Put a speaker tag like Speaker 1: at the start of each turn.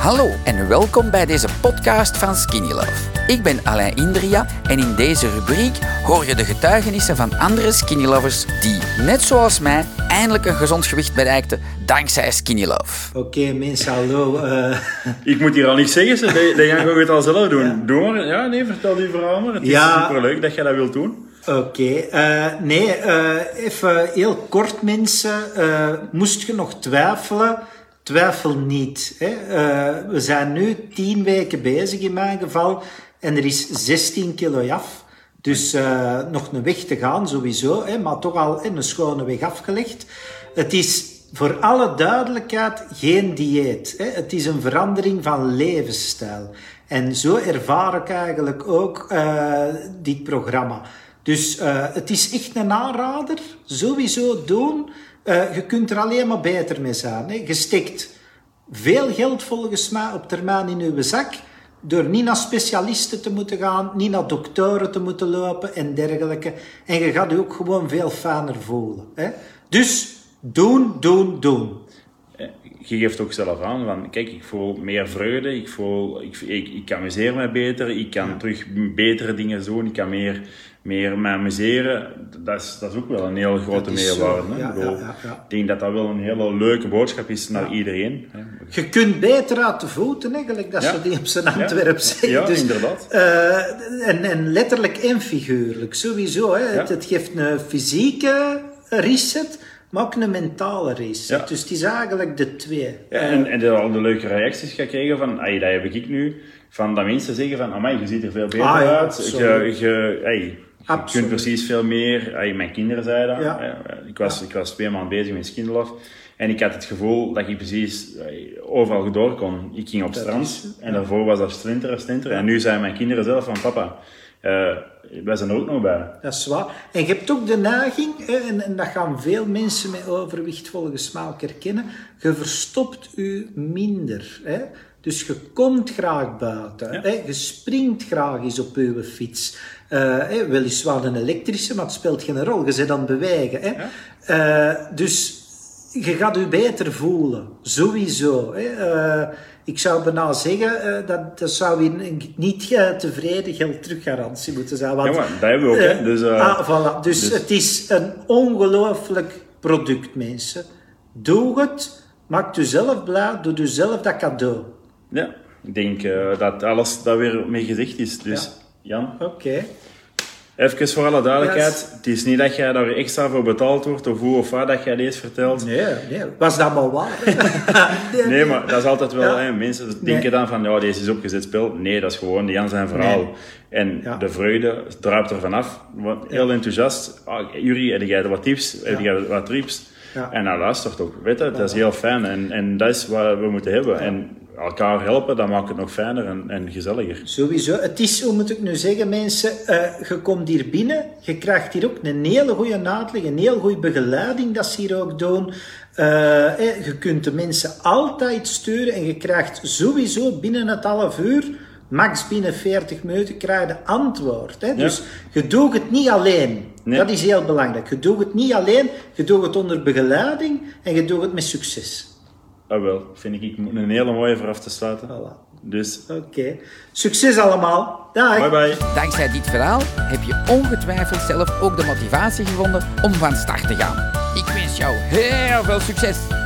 Speaker 1: Hallo en welkom bij deze podcast van Skinny Love. Ik ben Alain Indria en in deze rubriek hoor je de getuigenissen van andere Skinny Lovers die, net zoals mij, eindelijk een gezond gewicht bereikten dankzij Skinny Love.
Speaker 2: Oké, mensen, hallo. Uh...
Speaker 3: Ik moet hier al niet zeggen, dat jij gaat het al zelf doen. Ja. Doe maar. Ja, nee, vertel die verhaal maar. Het is ja. superleuk dat jij dat wilt doen.
Speaker 2: Oké, okay. uh, nee, uh, even heel kort mensen. moest je nog twijfelen? Twijfel niet. Hè? Uh, we zijn nu tien weken bezig in mijn geval en er is 16 kilo af. Dus uh, nog een weg te gaan sowieso, hè, maar toch al een schone weg afgelegd. Het is voor alle duidelijkheid geen dieet. Hè. Het is een verandering van levensstijl. En zo ervaar ik eigenlijk ook uh, dit programma. Dus uh, het is echt een aanrader. Sowieso doen. Uh, je kunt er alleen maar beter mee zijn. Hè. Je steekt veel geld volgens mij op termijn in uw zak. Door niet naar specialisten te moeten gaan, niet naar doktoren te moeten lopen en dergelijke. En je gaat je ook gewoon veel fijner voelen. Hè. Dus doen, doen, doen.
Speaker 3: Eh, je geeft ook zelf aan van, kijk, ik voel meer vreugde, ik, voel, ik, ik, ik amuseer me beter, ik kan terug betere dingen doen, ik kan meer meer me amuseren, dat is, dat is ook wel een heel grote meerwaarde. Ja, ja, ja, ik denk dat dat wel een hele leuke boodschap is naar iedereen.
Speaker 2: Je kunt beter uit de voeten, eigenlijk, dat ze die op zijn Antwerp zeggen.
Speaker 3: Ja, dus, inderdaad.
Speaker 2: Uh, en, en letterlijk en figuurlijk, sowieso. Hè. Het, het, geeft een fysieke reset, maar ook een mentale reset. Dus het is eigenlijk de twee.
Speaker 3: en, en de, al de leuke reacties gekregen van, dat heb ik nu, van dat mensen zeggen van, amai, je ziet er veel beter ah, uit. Je, je, hey, je kunt precies veel meer. mijn kinderen zeiden dat. Ja. Ik, was, ik was twee maanden bezig met Skinlove. En ik had het gevoel dat ik precies overal door kon. Ik ging op strand en daarvoor was dat slinter, slinter. En nu zijn mijn kinderen zelf van papa, uh, wij zijn er ook nog bij.
Speaker 2: Dat is waar. En je hebt ook de neiging, en, en dat gaan veel mensen met overwicht volgens mij ook herkennen, je verstopt u minder. Hè? Dus je komt graag buiten. Hè? Je springt graag eens op uw fiets. Uh, weliswaar een elektrische, maar het speelt geen rol. Je zit aan het bewegen. Hè? Uh, dus je gaat je beter voelen. Sowieso. Hè? Uh, ik zou bijna zeggen, dat, dat zou een niet tevreden geld teruggarantie moeten zijn.
Speaker 3: Want, ja, maar dat hebben we ook. hè? Dus,
Speaker 2: ah, voilà. dus, dus, het is een ongelooflijk product, mensen. Doe het. Maak jezelf blij. Doe jezelf dat cadeau.
Speaker 3: Ja, ik denk dat alles daar weer mee gezegd is. Dus... Jan?
Speaker 2: Oké.
Speaker 3: Even voor alle duidelijkheid, het is niet dat jij daar extra voor betaald wordt of hoe of wat dat jij deze vertelt.
Speaker 2: Nee, nee. was dat maar waar?
Speaker 3: nee, maar dat is altijd wel, hè, mensen denken dan van, ja, deze is opgezet spel. Nee, dat is gewoon Jan zijn verhaal. En de vreugde druipt er vanaf. Heel enthousiast. Ah, Jury, heb jij wat tips? Heb jij wat tips? En nou luistert ook. Weet je, dat is heel fijn. En, en dat is wat we moeten hebben. En elkaar helpen, dat maakt het nog fijner en, en gezelliger.
Speaker 2: Sowieso. Het is, hoe moet ik nu zeggen, mensen, uh, je komt hier binnen, je krijgt hier ook een hele goede uitleg, een heel goede begeleiding dat ze hier ook doen. Uh, je kunt de mensen altijd sturen en je krijgt sowieso binnen het half uur, max binnen 40 minuten, krijg je antwoord. Hè? Dus je doet het niet alleen. Dat is heel belangrijk. Je doet het niet alleen, je doet het onder begeleiding en je doet het met succes.
Speaker 3: Ah wel, vind ik een hele mooie voor af te sluiten.
Speaker 2: Voilà.
Speaker 3: Dus.
Speaker 2: Oké. Succes allemaal. Dag.
Speaker 3: Bye bye.
Speaker 1: Dankzij dit verhaal heb je ongetwijfeld zelf ook de motivatie gevonden om van start te gaan. Ik wens jou heel veel succes.